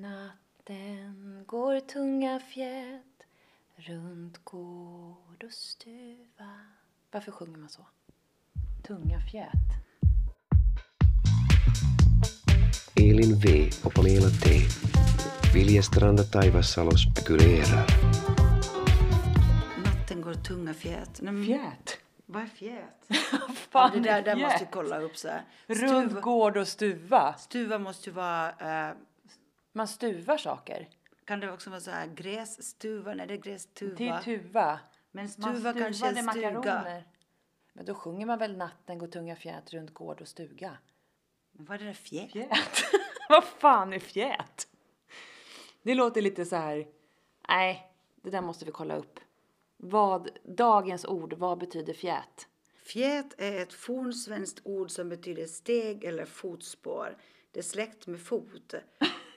Natten går tunga fjät runt gård och stuva. Varför sjunger man så? Tunga fjät. Elin V och Pamela T. Viljestranda Taivassalo spekulerar. Natten går tunga fjät. Nej, men Fjät? Vad är fjät? Fan, det där, där måste vi kolla upp så här. Runt Stuva, gård och stuva. stuva måste ju vara, eh, Man stuvar saker. kan det också vara så här grässtuva? Nej, det är grästuva. Till tuva. Men Man stuva kanske är stuga. makaroner. Men då sjunger man väl natten går tunga fjät runt gård och stuga? Men Vad är det där fjät? Fjät? Vad fan är fjät? Det låter lite så här... Nej, det där måste vi kolla upp. Vad, dagens ord, vad betyder fjät? Fjät är ett fornsvenskt ord som betyder steg eller fotspår. Det är släkt med fot.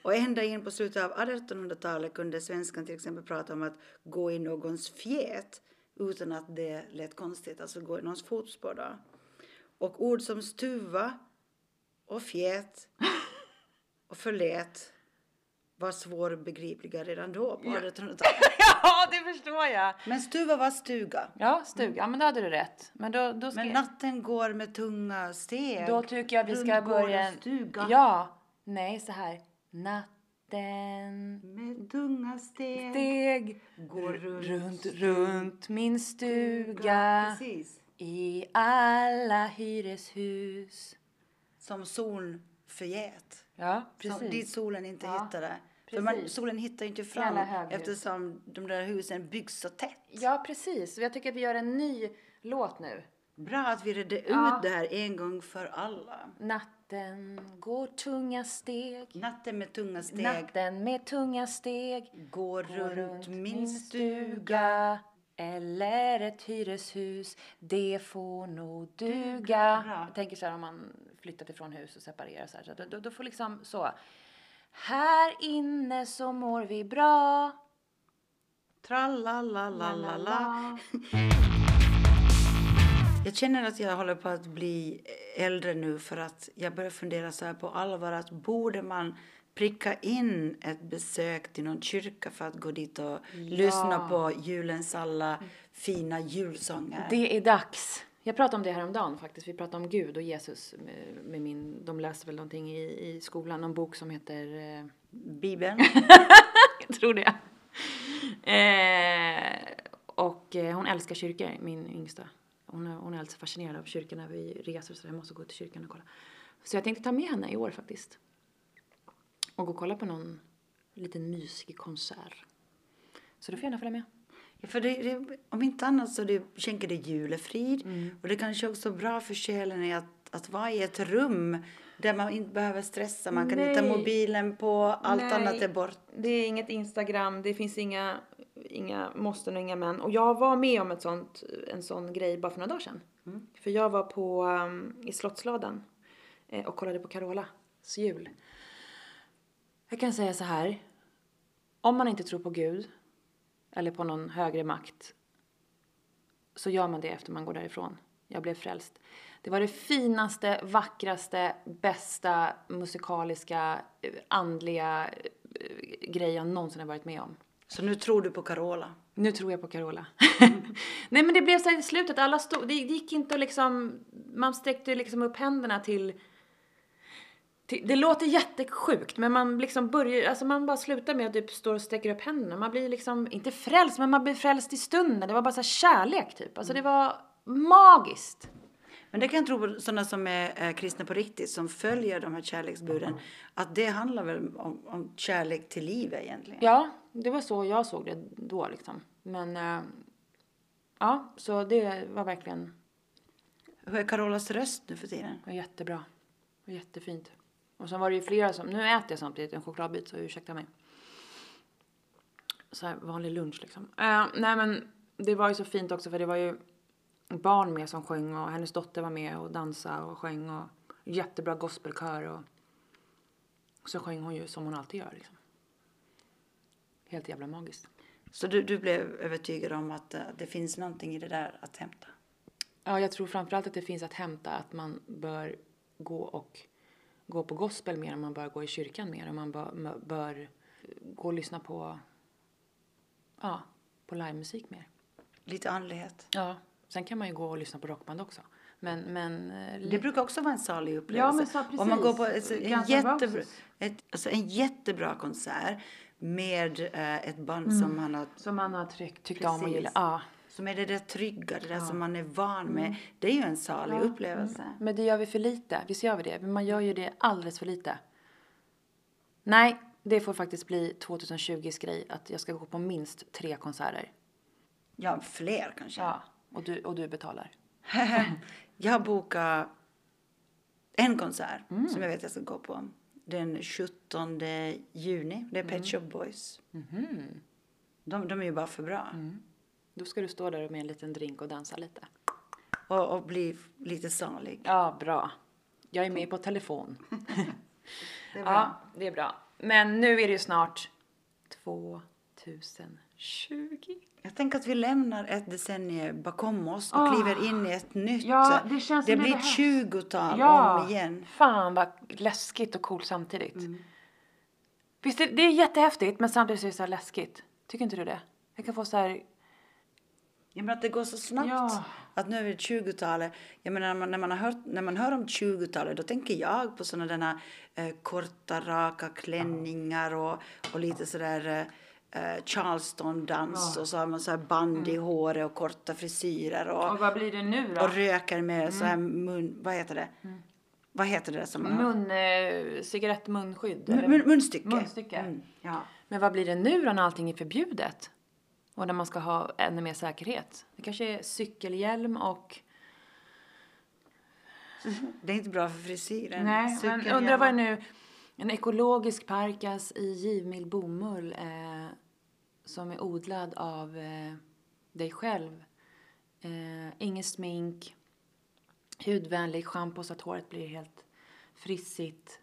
Och ända in på slutet av 1800-talet kunde svenskan till exempel prata om att gå i någons fjät utan att det lät konstigt, alltså gå i någons fotspår då. Och ord som stuva och fjät och förlät var svårbegripliga redan då på 1800-talet. ja, det förstår jag. Men stuva var stuga. Ja, stuga. Ja, men då hade du rätt. Men då, då ska Men natten går med tunga steg. Då tycker jag vi ska börja... Stuga. Ja. Nej, så här. Natten Med tunga steg. steg Går runt, runt, runt min stuga Precis. i alla hyreshus. Som soln förgät. Ja, Som, dit precis. solen inte Ja, hittade. För man, precis. solen hittar ju inte fram eftersom de där husen byggs så tätt. Ja, precis. Och jag tycker att vi gör en ny låt nu. Bra att vi redde Ja. ut det här en gång för alla. Natten går tunga steg. Natten med tunga steg Natten med tunga steg. går Gå runt min stuga. eller ett hyreshus, det får nog duga. Bra. Jag tänker så här om man flyttat ifrån hus och separerar så här, så då, då, får liksom så. Här inne så mår vi bra. Tralalalala. Jag känner att jag håller på att bli äldre nu för att jag börjar fundera så här på allvar att borde man pricka in ett besök till någon kyrka för att gå dit och lyssna på julens alla fina julsånger? Det är dags. Jag pratade om det här om dagen faktiskt. Vi pratade om Gud och Jesus med, med min, de läste väl någonting i, i skolan, någon bok som heter eh, Bibeln? Jag tror det. Eh, och eh, hon älskar kyrkor, min yngsta. Hon är, hon är alltid fascinerad av kyrkan när vi reser så jag måste gå till kyrkan och kolla. Så jag tänkte ta med henne i år faktiskt. Och gå och kolla på någon liten mysig konsert. Så du får gärna följa med. Ja, för det, det, om inte annat så det, skänker det julefrid. Mm. Och det kanske också är bra för själen är att, att vara i ett rum där man inte behöver stressa. Man kan Nej. hitta mobilen på, allt Nej. annat är bort. Det är inget Instagram, det finns inga, inga måsten och inga men. Och jag var med om ett sånt, en sån grej bara för några dagar sedan. För jag var på, um, i Slottsladan eh, och kollade på Carolas jul. Jag kan säga så här. Om man inte tror på Gud eller på någon högre makt så gör man det efter man går därifrån. Jag blev frälst. Det var det finaste, vackraste, bästa musikaliska, eh, andliga eh, grej jag någonsin har varit med om. Så nu tror du på Carola. Nu tror jag på Carola. Nej men det blev så här i slutet, alla stod, det gick inte att liksom, man sträckte liksom upp händerna till, till det låter jättesjukt men man liksom börjar, alltså man bara slutar med att typ stå och sträcker upp händerna. Man blir liksom, inte frälst men man blir frälst i stunden. Det var bara så här kärlek typ. Alltså det var magiskt. Men det kan jag tro på sådana som är eh, kristna på riktigt, som följer de här kärleksbuden. Att det handlar väl om, om kärlek till livet egentligen. Ja, det var så jag såg det då liksom. Men eh, ja, så det var verkligen Hur är Carolas röst nu för tiden? var jättebra. Var jättefint. Och sen var det ju flera som, nu äter jag samtidigt en chokladbit så ursäkta mig. Så här vanlig lunch liksom. Eh, nej men det var ju så fint också för det var ju barn med som sjöng och hennes dotter var med och dansade och sjöng och jättebra gospelkör och så sjöng hon ju som hon alltid gör liksom. Helt jävla magiskt. Så du, du blev övertygad om att eh, det finns någonting i det där att hämta? Ja, jag tror framförallt att det finns att hämta att man bör gå och gå på gospel mer, om man bör gå i kyrkan mer, om man bör, bör gå och lyssna på, ja, på livemusik mer. Lite andlighet. Ja, sen kan man ju gå och lyssna på rockband också. Men, men eh, Det brukar också vara en salig upplevelse. men så precis. Om man går på ett, en, jättebra, ett, alltså en jättebra konsert med eh, ett band Mm. som man har som man har tryck, tyckt om och Precis. gillat. Ja. som är det där trygga, det där som man är van Mm. med. Det är ju en salig upplevelse. Men det gör vi för lite. Visst gör vi det? Men man gör ju det alldeles för lite. Nej, det får faktiskt bli 2020s grej att jag ska gå på minst tre konserter. Ja, fler kanske. Ja. Och du, och du betalar. Jag har bokat en konsert Mm. som jag vet jag ska gå på. Den 17 juni. Det är Mm. Pet Shop Boys. Mhm. De, de är ju bara för bra. Mm. Då ska du stå där med en liten drink och dansa lite. Och, och bli lite salig. Ja, bra. Jag är med på telefon. Det är bra. Ja, det är bra. Men nu är det ju snart 2020. Jag tänker att vi lämnar ett decennium bakom oss och Ah. kliver in i ett nytt. Ja, det känns det blir ett behövs. tjugotal om igen. Fan vad läskigt och coolt samtidigt. Visst, det, det är jättehäftigt men samtidigt är det så läskigt. Tycker inte du det? Jag kan få så här... Ja, men att det går så snabbt. Ja. Att nu är det 20-talet. Jag menar, när man, när, man har hört, när man hör om 20-talet då tänker jag på sådana där eh, korta raka klänningar och, och lite sådär eh, Charleston-dans och så har man så här band i håret och korta frisyrer och, vad blir det nu och röker med så här mun... Vad heter det? Vad heter det som man? Mun, eh, cigarettmunskydd? Mun, mun, munstycke. Munstycke. Mm, ja. Men vad blir det nu då när allting är förbjudet? Och när man ska ha ännu mer säkerhet? Det kanske är cykelhjälm och... Det är inte bra för frisyren. Nej, men undrar vad nu... En ekologisk parkas i givmild bomull eh, som är odlad av eh, dig själv. Eh, ingen smink, hudvänlig schampo så att håret blir helt frissigt.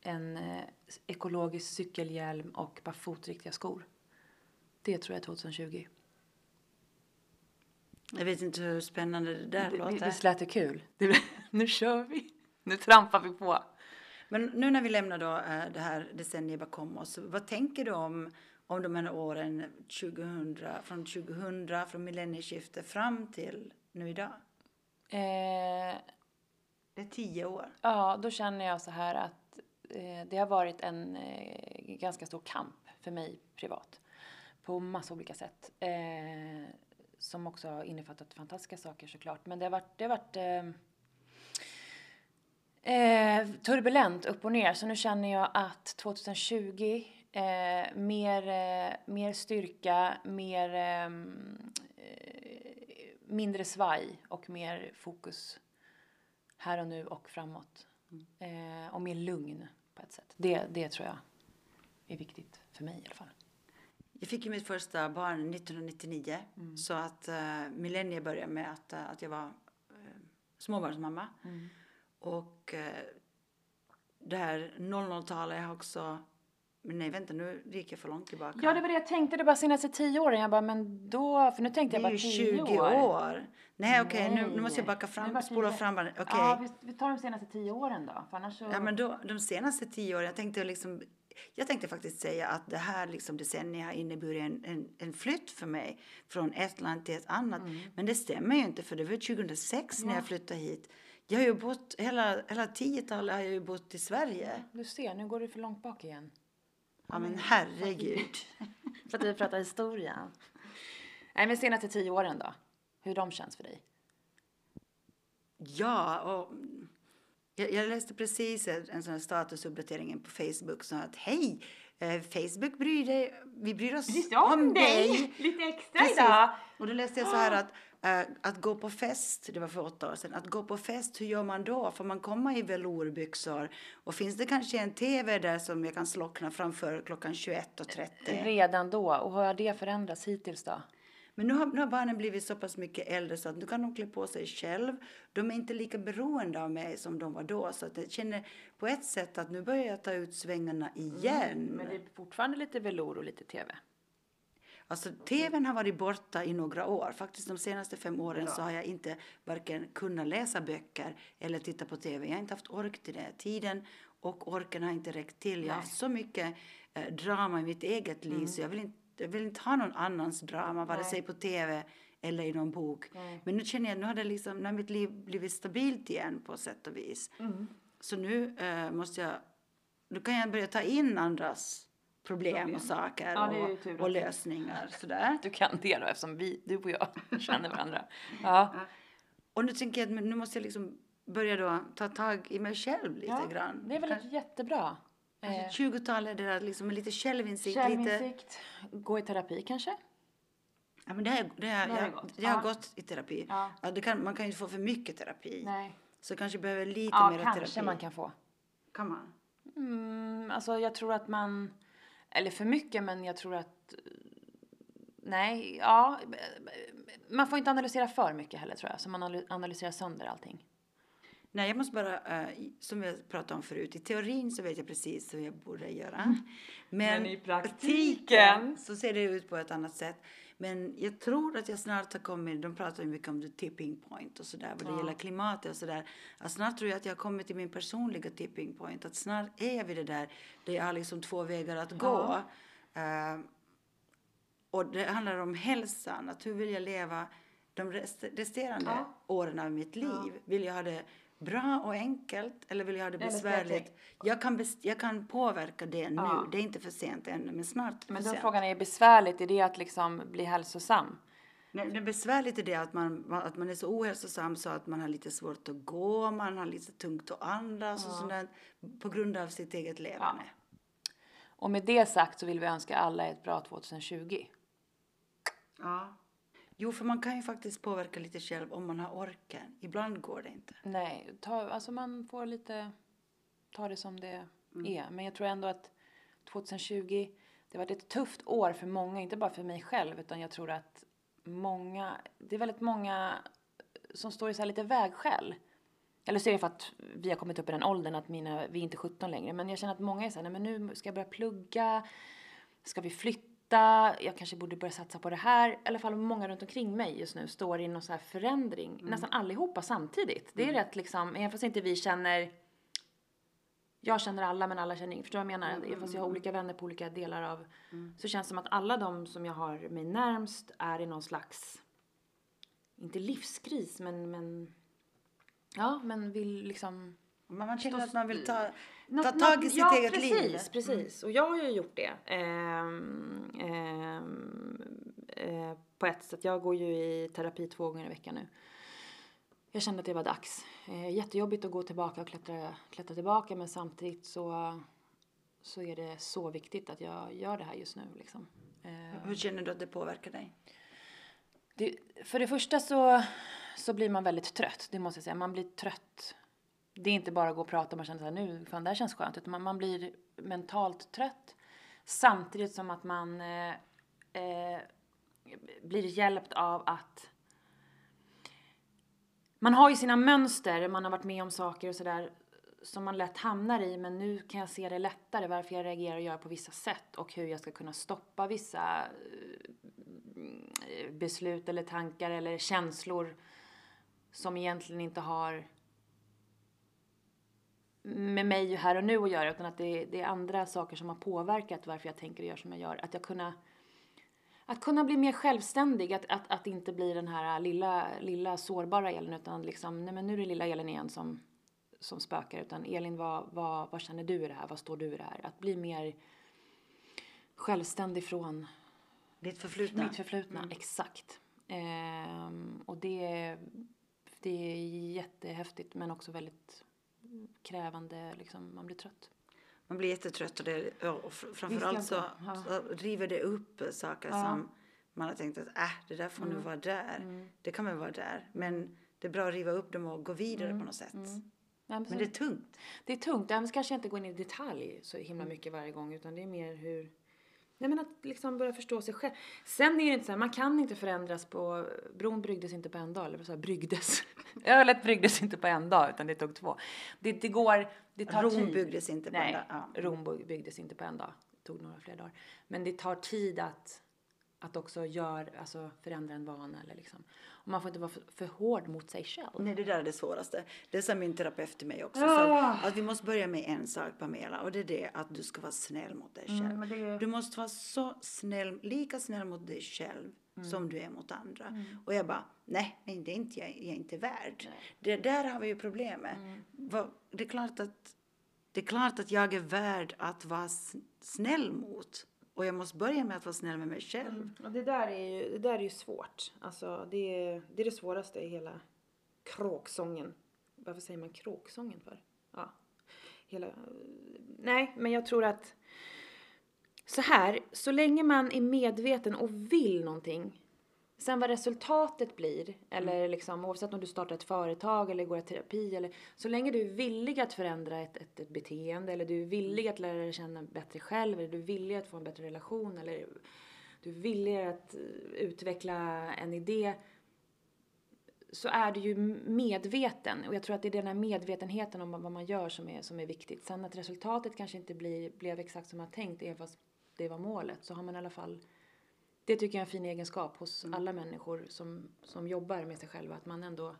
En eh, ekologisk cykelhjälm och bara fotriktiga skor. Det tror jag är 2020. Jag vet inte hur spännande det där låter. det lät det kul. Det, nu kör vi. Nu trampar vi på. Men nu när vi lämnar då eh, det här decenniet bakom oss, vad tänker du om, om de här åren 2000, från 2000, från millennieskiftet fram till nu idag? Eh, Det är tio år. Ja, då känner jag så här att eh, det har varit en eh, ganska stor kamp för mig privat. På massa olika sätt. Eh, som också har innefattat fantastiska saker såklart. Men det har varit, det har varit eh, eh, turbulent upp och ner. Så nu känner jag att 2020 eh, mer, eh, mer styrka, mer ehm, eh, mindre svaj och mer fokus här och nu och framåt. Eh, och mer lugn på ett sätt. Det, det tror jag är viktigt för mig i alla fall. Jag fick ju mitt första barn 1999. Så att uh, millenniet började med att, eh, att jag var uh, småbarnsmamma. Och uh, det här 00-talet har också... Men nej, vänta, nu gick jag för långt tillbaka. Ja, det var det jag tänkte. Det bara senaste tio åren. Jag bara, men då... För nu tänkte det jag är bara ju tio 20 år. år. Nej, okej, nu, nu måste jag backa fram, spola fram bara. Okej. Ja, vi, vi tar de senaste tio åren då. För annars så... Ja, men då, de senaste tio åren, jag tänkte liksom, jag tänkte faktiskt säga att det här liksom decenniet har inneburit en, en, en flytt för mig från ett land till ett annat. Men det stämmer ju inte för det var 2006 när jag flyttade hit. Jag har ju bott, hela, hela 10-talet har jag ju bott i Sverige. Du ser, nu går du för långt bak igen. Ja men herregud. För att vi pratar historia. Nej, men senaste tio åren då? Hur de känns för dig? Ja, och jag, jag läste precis en, en sån här statusuppdatering på Facebook som att hej, eh, Facebook bryr dig, vi bryr oss Lite extra Precis. Och då läste jag så här att att gå på fest, det var för åtta år sedan, att gå på fest, hur gör man då? Får man komma i velourbyxor? Och finns det kanske en tv där som jag kan slockna framför klockan 21.30? Redan då. Och hur har det förändrats hittills då? Men nu har, nu har barnen blivit så pass mycket äldre så att nu kan de klä på sig själv. De är inte lika beroende av mig som de var då. Så att jag känner på ett sätt att nu börjar jag ta ut svängarna igen. Men det är fortfarande lite velour och lite tv. Alltså tvn har varit borta i några år. Faktiskt de senaste fem åren så har jag inte varken kunnat läsa böcker eller titta på tv. Jag har inte haft ork till det. Tiden och orken har inte räckt till. Jag har haft så mycket eh, drama i mitt eget liv så jag vill, inte, jag vill inte ha någon annans drama, vare sig på tv eller i någon bok. Men nu känner jag, nu har, det liksom, nu har mitt liv blivit stabilt igen på sätt och vis. Så nu eh, måste jag, nu kan jag börja ta in andras problem, och saker Ja, och, och lösningar. Sådär. Du kan det då eftersom vi, du och jag känner varandra. Ja. Och nu tänker jag att nu måste jag liksom börja då ta tag i mig själv lite ja. grann. Det är väl Kanske- jättebra. Eh, 20-talet, det där liksom lite självinsikt. Lite, Självinsikt, gå i terapi kanske? ja, men det har, det har, Det har jag, gått. jag har Ja. gått i terapi. Ja. Ja, kan, man kan ju inte få för mycket terapi. Nej. Så kanske behöver lite Ja, mer kanske terapi. man kan få. Kan man? Mm, alltså jag tror att man, eller för mycket, men jag tror att Nej, ja. Man får inte analysera för mycket heller tror jag, så man analy- analyserar sönder allting. Nej, jag måste bara, i- som jag pratade om förut, i teorin så vet jag precis hur jag borde göra. Mm. Men i praktiken? så ser det ut på ett annat sätt. Men jag tror att jag snart har kommit, de pratar ju mycket om the tipping point och sådär, vad det gäller klimatet och sådär. Att snart tror jag att jag har kommit till min personliga tipping point, att snart är vi det där, där jag har liksom två vägar att gå. Eh, och det handlar om hälsan, att hur vill jag leva de rest, resterande Ja. åren av mitt liv? Vill jag ha det bra och enkelt eller vill jag ha det besvärligt? Jag kan, jag kan påverka det nu, Ja. det är inte för sent ännu, men snart Men då sent. frågan är besvärligt, är det att liksom bli hälsosam? Nej, det besvärligt är det att man, att man är så ohälsosam så att man har lite svårt att gå, man har lite tungt att andas och sånt där, på grund av sitt eget levande. Och med det sagt så vill vi önska alla ett bra 2020. Ja. Jo, för man kan ju faktiskt påverka lite själv om man har orken. Ibland går det inte. Nej, ta, alltså man får lite ta det som det är. Men jag tror ändå att 2020, det har varit ett tufft år för många, inte bara för mig själv, utan jag tror att många, det är väldigt många som står i så här lite vägskäl. Eller så är det för att vi har kommit upp i den åldern att mina, vi är inte 17 längre. Men jag känner att många är så här, nej men nu ska jag börja plugga, ska vi flytta, jag kanske borde börja satsa på det här. I alla fall många runt omkring mig just nu står i någon så här förändring, nästan allihopa samtidigt. Det är rätt liksom, även fast inte vi känner jag känner alla men alla känner ingen. Förstår du vad jag menar? Mm, Fast jag har olika vänner på olika delar av... Så känns det som att alla de som jag har mig närmst är i någon slags... Inte livskris men... men ja, men vill liksom... Men man känner att man vill ta, Nå- ta tag i sitt ja, eget precis, liv. Precis, och jag har ju gjort det. Ehm, ehm, eh, på ett sätt. Jag går ju i terapi två gånger i veckan nu. Jag kände att det var dags. Eh, jättejobbigt att gå tillbaka och klättra, klättra tillbaka men samtidigt så, så är det så viktigt att jag gör det här just nu. Liksom. Eh, Hur känner du att det påverkar dig? det, för det första så, så blir man väldigt trött, det måste jag säga. Man blir trött. Det är inte bara att gå och prata och man känner så här, nu, fan det här känns skönt. Utan man, man blir mentalt trött. Samtidigt som att man eh, eh, blir hjälpt av att man har ju sina mönster, man har varit med om saker och sådär som man lätt hamnar i men nu kan jag se det lättare varför jag reagerar och gör på vissa sätt och hur jag ska kunna stoppa vissa eh, beslut eller tankar eller känslor som egentligen inte har med mig här och nu att göra utan att det, det är andra saker som har påverkat varför jag tänker och gör som jag gör. Att jag kunna att kunna bli mer självständig, att, att, att inte bli den här lilla, lilla sårbara Elin utan liksom, nej men nu är det lilla Elin igen som, som spökar utan Elin vad, vad, vad känner du i det här, vad står du i det här? Att bli mer självständig från Ditt förflutna? mitt förflutna, exakt. Ehm, och det, det är jättehäftigt men också väldigt krävande, liksom, man blir trött. Man blir jättetrött och, det, ja, och fr- framförallt så, Ja. så river det upp saker Ja. som man har tänkt att äh, det där får nu vara där. Det kan väl vara där. Men det är bra att riva upp dem och gå vidare på något sätt. Nej, men Men det är tungt. Det är tungt. Annars kanske jag inte går in i detalj så himla mycket varje gång utan det är mer hur Nej men att liksom börja förstå sig själv. Sen är det inte så här, man kan inte förändras på, bron bryggdes inte på en dag, eller sa jag, bryggdes. Ölet bryggdes inte på en dag utan det tog två. Det, det går, det tar Rom tid. byggdes inte på en Nej, dag, ja. Rom byggdes inte på en dag. Det tog några fler dagar. Men det tar tid att att också gör, alltså förändra en vana eller liksom. Och man får inte vara för, för hård mot sig själv. Nej, det där är det svåraste. Det sa min terapeut till mig också. Ah. Så att, att vi måste börja med en sak, Pamela, och det är det att du ska vara snäll mot dig själv. Mm, det- Du måste vara så snäll, lika snäll mot dig själv Mm. som du är mot andra. Och jag bara, nej, nej det är inte, jag, jag är inte värd. Det där har vi ju problemet. Mm. Det är klart att det är klart att jag är värd att vara snäll mot. Och jag måste börja med att vara snäll med mig själv. Mm. Och det där är ju, det där är ju svårt. Alltså det är, det är det svåraste i hela kråksången. Varför säger man kråksången för? Ja. Hela, nej, men jag tror att så här, så länge man är medveten och vill någonting Sen vad resultatet blir, eller liksom oavsett om du startar ett företag eller går i terapi eller så länge du är villig att förändra ett, ett, ett beteende eller du är villig att lära dig känna bättre själv eller du är villig att få en bättre relation eller du är villig att eh, utveckla en idé så är du ju medveten. Och jag tror att det är den här medvetenheten om vad man gör som är, som är viktigt. Sen att resultatet kanske inte blir, blev exakt som man tänkt även fast det var målet så har man i alla fall det tycker jag är en fin egenskap hos alla människor som, som jobbar med sig själva att man ändå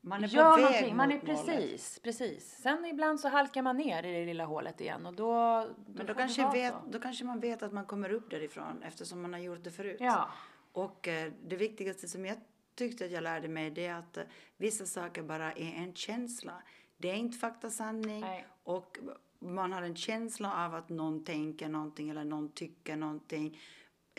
Man är gör på väg någonting. Man är mot målet. precis, precis. Sen ibland så halkar man ner i det lilla hålet igen och då... Men då får det kanske, vet, då kanske man vet att man kommer upp därifrån eftersom man har gjort det förut. Ja. Och eh, det viktigaste som jag tyckte att jag lärde mig det är att eh, vissa saker bara är en känsla. Det är inte faktasanning Nej. och man har en känsla av att någon tänker någonting eller någon tycker någonting.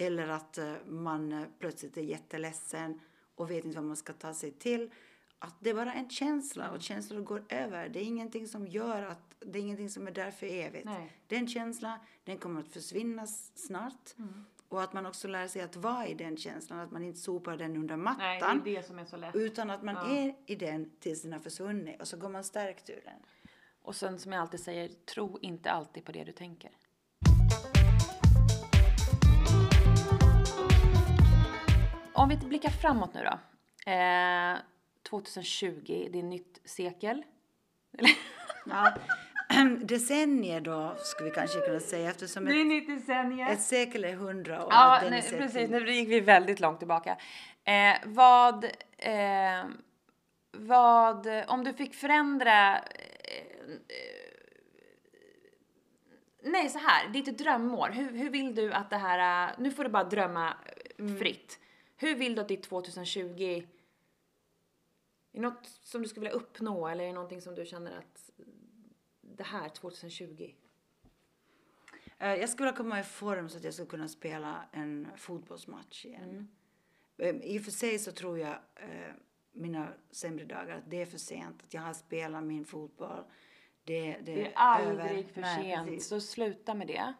Eller att eh, man eh, plötsligt är jätteledsen och vet inte vad man ska ta sig till. Att det är bara en känsla och känslor går över. Det är ingenting som gör att, det är ingenting som är där för evigt. Nej. Det är en känsla, den kommer att försvinna snart. Mm. Och att man också lär sig att vara i den känslan, att man inte sopar den under Nej, det mattan. är det som är så lätt. Utan att man Ja. är i den tills den har försvunnit och så går man stärkt ur den. Och sen som jag alltid säger, tro inte alltid på det du tänker. Om vi blickar framåt nu då. Eh, 2020, det är nytt sekel. Ja. Decennier då, skulle vi kanske kunna säga, eftersom ett, nytt decennium. ett sekel är hundra år. Ja, nej, är precis. Nu gick vi väldigt långt tillbaka. Eh, vad, eh, vad, om du fick förändra, eh, eh, nej så här, ditt drömår. Hur, hur vill du att det här, eh, nu får du bara drömma fritt. Hur vill du att ditt 2020, är det något som du skulle vilja uppnå eller är det någonting som du känner att det här 2020? Eh, Jag skulle vilja komma i form så att jag skulle kunna spela en fotbollsmatch igen. Eh, I och för sig så tror jag eh, mina sämre dagar att det är för sent. Att jag har spelat min fotboll. Det, det, Det är aldrig över. för Nej, sent, precis. så sluta med det.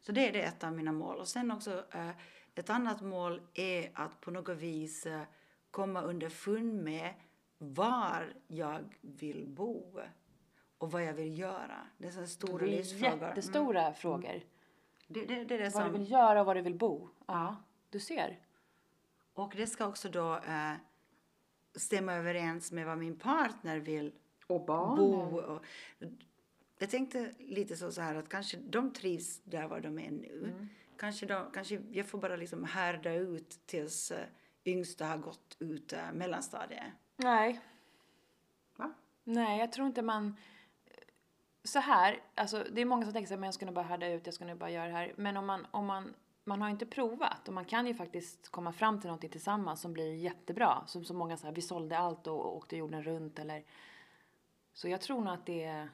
Så det är det ett av mina mål. Och sen också eh, ett annat mål är att på något vis eh, komma underfund med var jag vill bo och vad jag vill göra. Det är sådana stora Det är livsfrågor. Mm. jättestora frågor. Det, det, det är Vad som... du vill göra och var du vill bo. Ja, du ser. Och det ska också då eh, stämma överens med vad min partner vill Och barn. bo. Och, jag tänkte lite så, så här att kanske de trivs där var de är nu. Kanske, de, kanske jag får bara liksom härda ut tills eh, yngsta har gått ut eh, mellanstadiet. Nej. Va? Nej, jag tror inte man... Så här, alltså det är många som tänker här, men jag ska nog bara härda ut, jag ska nog bara göra det här. Men om man, om man, man har inte provat och man kan ju faktiskt komma fram till någonting tillsammans som blir jättebra. Som så många så här, vi sålde allt och, och åkte jorden runt eller... Så jag tror nog att det är...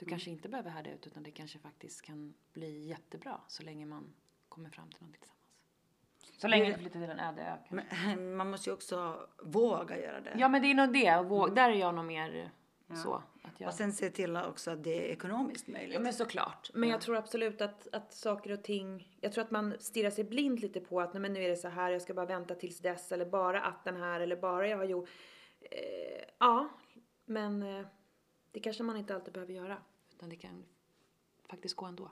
Du kanske inte behöver härda ut utan det kanske faktiskt kan bli jättebra så länge man kommer fram till någonting tillsammans. Så länge du flyttar till en öde ö. Men man måste ju också våga göra det. Ja men det är nog det, och våg, där är jag nog mer så. Att jag... Och sen se till också att det är ekonomiskt möjligt. Ja men såklart. Men jag tror absolut att, att saker och ting, jag tror att man stirrar sig blind lite på att nej men nu är det så här, jag ska bara vänta tills dess eller bara att den här eller bara jag har gjort. Eh, ja, men eh, det kanske man inte alltid behöver göra. Utan det kan faktiskt gå ändå.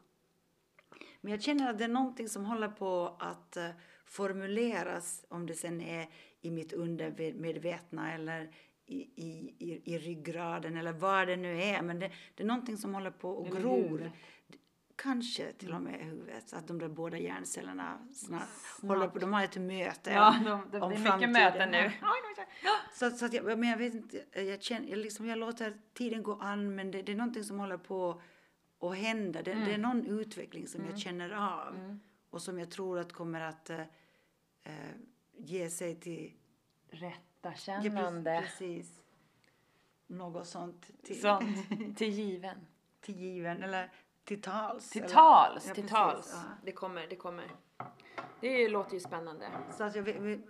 Men jag känner att det är någonting som håller på att eh, formuleras, om det sen är i mitt undermedvetna eller i, i, i, i ryggraden eller vad det nu är. Men det, det är någonting som håller på och gror. Kanske till och med huvudet. Att de där båda hjärncellerna snart håller på, de har ett möte Ja, om, de, de, det om mycket framtiden. möten nu. Så, så att jag, men jag vet inte, jag känner, jag, liksom, jag låter tiden gå an men det, det är någonting som håller på att hända. Det, Mm. det är någon utveckling som jag känner av och som jag tror att kommer att eh, ge sig till Rätta Ja, kännande. Precis. Något sånt till, Sånt. Till given. till given eller till tals. Till tals. Ja, till precis, tals. ja. Det kommer, det kommer. Det låter ju spännande. Så att jag, vi, vi,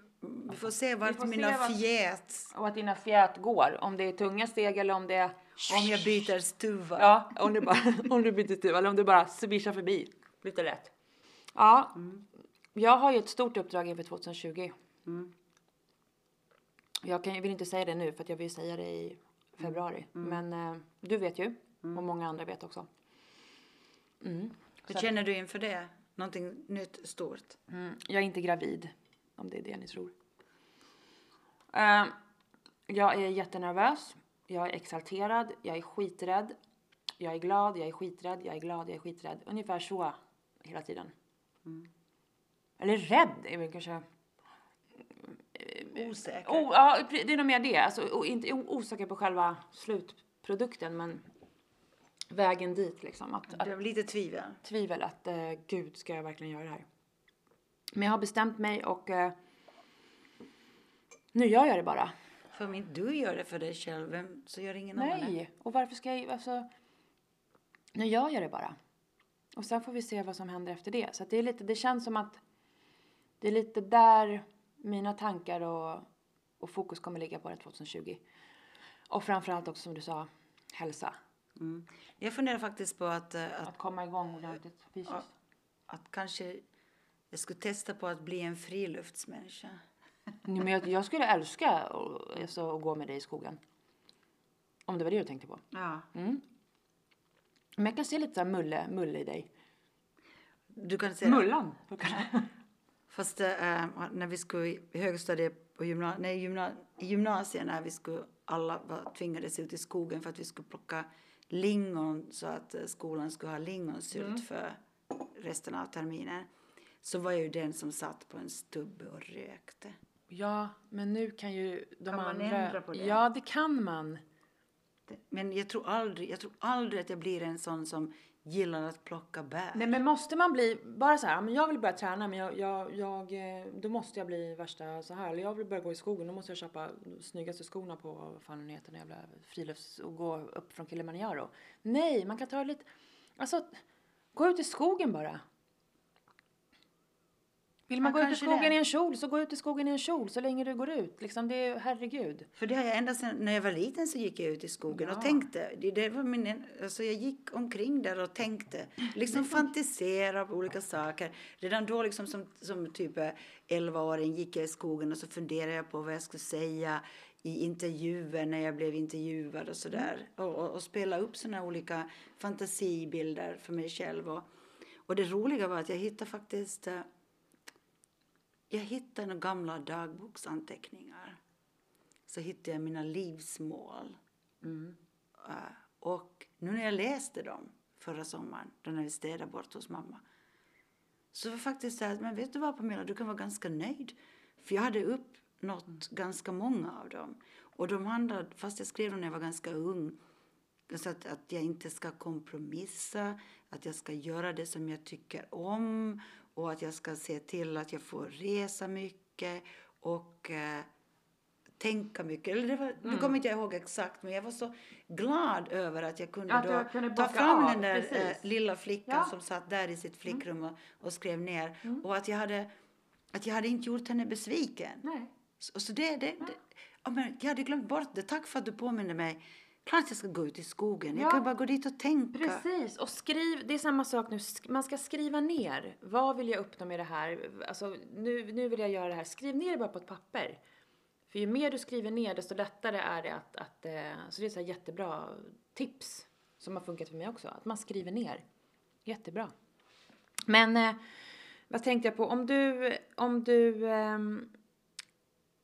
vi får se vart får se mina vart- fjät, Och att dina fjät går. Om det är tunga steg eller om det är... om jag byter stuva. Ja, om du, bara, om du byter stuv eller om du bara svischar förbi lite lätt. Ja, jag har ju ett stort uppdrag inför 2020. Jag kan, jag vill inte säga det nu för att jag vill säga det i februari. Men eh, du vet ju och många andra vet också. Hur känner du inför det? Någonting nytt, stort? Mm, jag är inte gravid, om det är det ni tror. Eh, jag är jättenervös. Jag är exalterad. Jag är skiträdd. Jag är glad. Jag är skiträdd. Jag är glad. Jag är skiträdd. Ungefär så hela tiden. Eller rädd är väl kanske... Osäker? Oh, ja, det är nog mer det. Alltså, o- inte o- osäker på själva slutprodukten, men vägen dit liksom. Att, att Det var lite tvivel. tvivel att eh, gud, ska jag verkligen göra det här? Men jag har bestämt mig och eh, nu gör jag det bara. För om inte du gör det för dig själv, vem, så gör ingen annan det. Nej, och varför ska jag, alltså, nu gör jag det bara. Och sen får vi se vad som händer efter det. Så det är lite, det känns som att det är lite där mina tankar och, och fokus kommer ligga på det 2020. Och framförallt också som du sa, hälsa. Mm. Jag funderar faktiskt på att, eh, att, Att komma igång ordentligt fysiskt. Ja. att kanske jag skulle testa på att bli en friluftsmänniska. Nej, men jag, jag skulle älska att, alltså, att gå med dig i skogen. Om det var det du tänkte på. Ja. Men jag kan se lite så här mulle, mulle i dig. Du kan säga Mullan! Fast äh, när vi skulle i högstadiet på gymna, nej, gymna, i gymnasiet när vi skulle alla var, tvingades ut i skogen för att vi skulle plocka lingon så att eh, skolan skulle ha lingonsylt för resten av terminen. Så var jag ju den som satt på en stubbe och rökte. Ja, men nu kan ju de Kan man andra... ändra på det? Ja, det kan man. Men jag tror aldrig, jag tror aldrig att jag blir en sån som gillar att plocka bär. Nej, men måste man bli bara så här, men jag vill börja träna men jag, jag, jag, eh, då måste jag bli värsta så här. Eller jag vill börja gå i skogen, då måste jag köpa de snyggaste skorna på, vad fan den heter, jävla frilufts och gå upp från Kilimanjaro. Nej, man kan ta lite, alltså gå ut i skogen bara. Vill man Ja, gå ut i skogen det. i en kjol så gå ut i skogen i en kjol så länge du går ut. Liksom det är, herregud. För det har jag ända sedan när jag var liten så gick jag ut i skogen Ja. och tänkte. Det, det var min, alltså jag gick omkring där och tänkte. Liksom fantisera på olika saker. Redan då liksom som, som typ eh, 11-åring gick jag i skogen och så funderade jag på vad jag skulle säga i intervjuer när jag blev intervjuad och sådär. Och, och, och spela upp sådana olika fantasibilder för mig själv. Och, och det roliga var att jag hittade faktiskt eh, jag hittade några gamla dagboksanteckningar. Så hittade jag mina livsmål. Eh, och nu när jag läste dem förra sommaren, då när vi städade bort hos mamma. Så var det faktiskt så här, men vet du vad Pamela, du kan vara ganska nöjd. För jag hade uppnått ganska många av dem. Och de handlade, fast jag skrev dem när jag var ganska ung. Så att, att jag inte ska kompromissa, att jag ska göra det som jag tycker om och att jag ska se till att jag får resa mycket och eh, tänka mycket. Eller det var, Nu kommer inte jag ihåg exakt, men jag var så glad över att jag kunde, Att jag kunde ta fram av, den där precis. eh, lilla flickan Ja. som satt där i sitt flickrum och, och skrev ner. Och att jag, hade, att jag hade inte gjort henne besviken. Nej. Så, så det, det, det, ja, men jag hade glömt bort det. Tack för att du påminner mig. Klart jag ska gå ut i skogen. Ja. Jag kan bara gå dit och tänka. Precis, och skriv, det är samma sak nu, man ska skriva ner. Vad vill jag uppnå med det här? Alltså, nu, nu vill jag göra det här. Skriv ner det bara på ett papper. För ju mer du skriver ner, desto lättare är det att, att eh, så det är så jättebra tips som har funkat för mig också. Att man skriver ner. Jättebra. Men eh, vad tänkte jag på? Om du, om du ehm,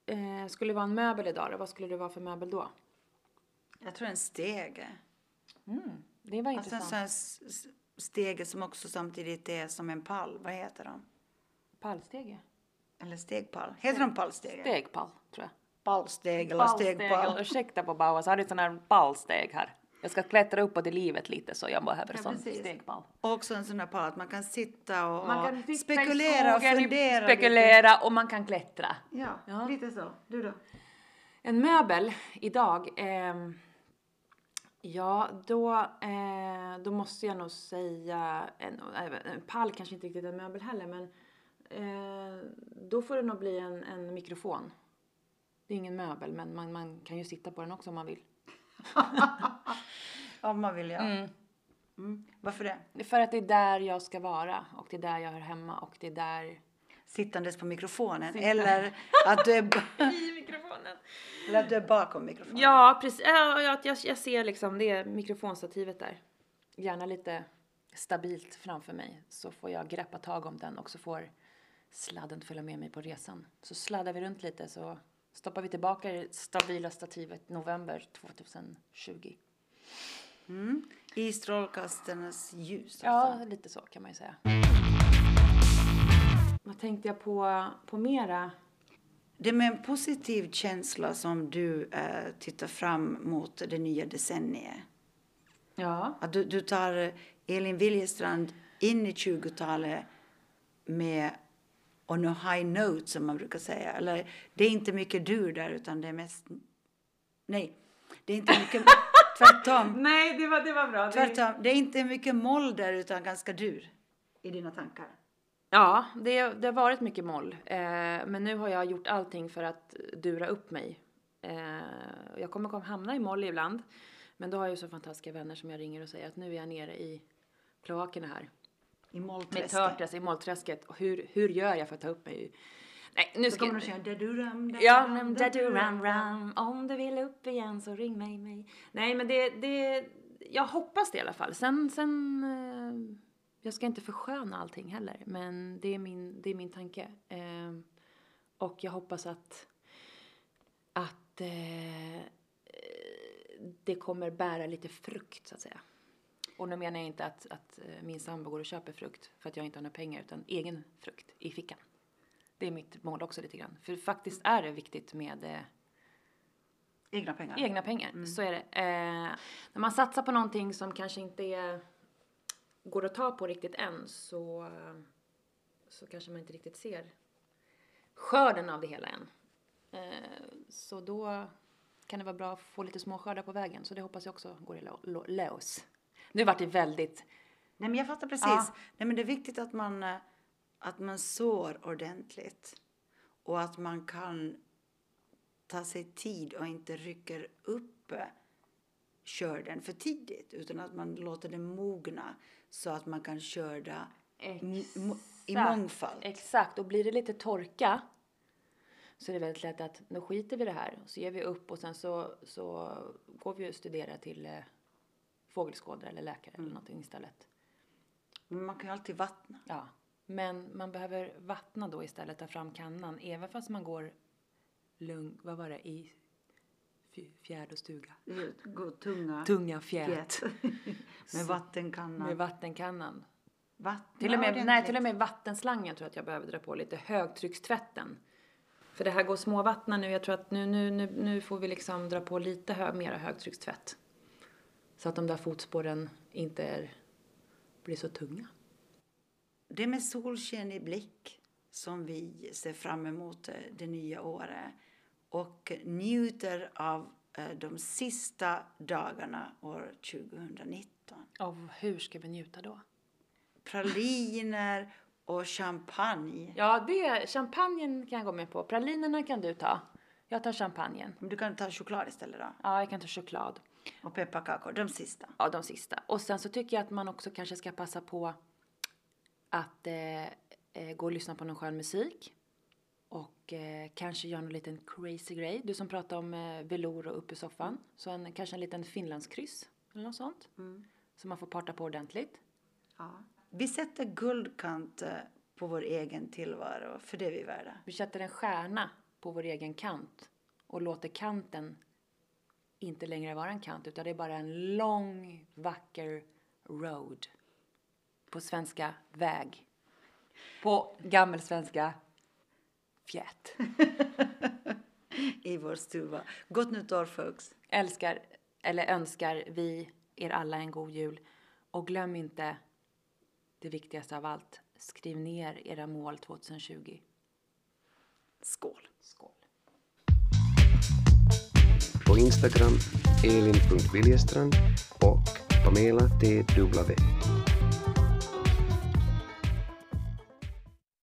eh, skulle vara en möbel idag då, vad skulle du vara för möbel då? Jag tror en stege. Det var Alltså en intressant. sån stege som också samtidigt är som en pall. Vad heter de? Pallstege? Eller stegpall. Heter de pallstege? Stegpall, tror jag. Pallsteg eller stegpall. Ursäkta på Bauer, så har du sån här pallsteg här. Jag ska klättra uppåt i livet lite så jag behöver Ja, sån stegpall. Och också en sån här pall att man kan sitta och, Man kan och spekulera och fundera. spekulera och man kan klättra. Lite. Ja, Ja. lite så. Du då? En möbel idag, ehm, ja då, eh, då måste jag nog säga, en, en pall kanske inte riktigt är en möbel heller men eh, då får det nog bli en, en mikrofon. Det är ingen möbel men man, man kan ju sitta på den också om man vill. Om man vill, ja. Mm. Varför det? För att det är där jag ska vara och det är där jag hör hemma och det är där... Sittandes på mikrofonen eller att, du är? eller att du är bakom mikrofonen? Ja, precis. Ja, jag, jag, jag ser liksom det mikrofonstativet där. Gärna lite stabilt framför mig så får jag greppa tag om den och så får sladden följa med mig på resan. Så sladdar vi runt lite så stoppar vi tillbaka det stabila stativet november 2020. Mm. I strålkastarnas ljus. Ja, Alltså. lite så kan man ju säga. Vad tänkte jag på, på mera? Det är med en positiv känsla som du eh, tittar fram mot det nya decenniet. Ja. Att du, du tar Elin Wiljestrand in i 20-talet med on a high note som man brukar säga. Eller det är inte mycket du där utan det är mest... Nej, det är inte mycket... tvärtom. Nej, det var, det var bra. Tvärtom. Det är inte mycket moll där utan ganska dur i dina tankar. Ja, det, det har varit mycket moll. Eh, men nu har jag gjort allting för att dura upp mig. Eh, jag kommer komma hamna i moll ibland. Men då har jag ju så fantastiska vänner som jag ringer och säger att nu är jag nere i kloakerna här. I Med mollträsket. Törträsk i mollträsket. Och hur, hur gör jag för att ta upp mig? Nej, nu ska kommer du sjunga da-du-ram, Ja, da ram da-du-ram. ram Om du vill upp igen så ring mig, mig. Nej, men det, det... Jag hoppas det i alla fall. Sen, sen... Jag ska inte försköna allting heller. Men det är min, det är min tanke. Eh, och jag hoppas att... Att... Eh, det kommer bära lite frukt, så att säga. Och nu menar jag inte att, att eh, min sambo går och köper frukt för att jag inte har några pengar, utan egen frukt i fickan. Det är mitt mål också lite grann. För faktiskt är det viktigt med eh, Egna pengar. egna pengar. Så är det. Eh, när man satsar på någonting som kanske inte är, går att ta på riktigt än så, eh, så kanske man inte riktigt ser skörden av det hela än. Eh, så då kan det vara bra att få lite små skördar på vägen. Så det hoppas jag också går i lås. Nu vart det väldigt... Nej, men jag fattar precis. Ja. Nej, men det är viktigt att man, eh, att man sår ordentligt. Och att man kan ta sig tid och inte rycker upp eh, skörden för tidigt. Utan att man låter den mogna så att man kan skörda mo- i mångfald. Exakt, och blir det lite torka så är det väldigt lätt att nu skiter vi det här och så ger vi upp och sen så, så går vi och studerar till eh, fågelskådare eller läkare eller någonting istället. Men man kan ju alltid vattna. Ja, men man behöver vattna då istället, ta fram kannan, även fast man går lugn, vad var det, i fjärd och stuga. Gå tunga Tunga fjät. fjät. med vattenkannan. Med vattenkannan. Vattna Till och, med, nej, till och med vattenslangen tror jag att jag behöver dra på lite. Högtryckstvätten. För det här går småvattna nu. Jag tror att nu, nu, nu, nu får vi liksom dra på lite hö, mera högtryckstvätt. Så att de där fotspåren inte är, blir så tunga. Det är med solsken i blick som vi ser fram emot det nya året och njuter av eh, de sista dagarna år 2019. Och hur ska vi njuta då? Praliner och champagne. Ja, det, champagnen kan jag gå med på. Pralinerna kan du ta. Jag tar champagnen. Men du kan ta choklad istället då. Ja, jag kan ta choklad. Och pepparkakor, de sista. Ja, de sista. Och sen så tycker jag att man också kanske ska passa på att eh, eh, gå och lyssna på någon skön musik. Och eh, kanske göra någon liten crazy grej. Du som pratar om eh, velour och upp i soffan. Så en, kanske en liten finlandskryss eller något sånt. Så man får parta på ordentligt. Ja. Vi sätter guldkant eh, på vår egen tillvaro, för det är vi värda. Vi sätter en stjärna på vår egen kant och låter kanten inte längre vara en kant utan det är bara en lång, vacker road. på svenska väg. På gammelsvenska fjät. I vår stuva. Gott nytt år folks. Älskar, eller önskar vi er alla en god jul. Och glöm inte det viktigaste av allt. Skriv ner era mål 2020. Skål. Skål. På Instagram elin.viljestrand och Pamela TW.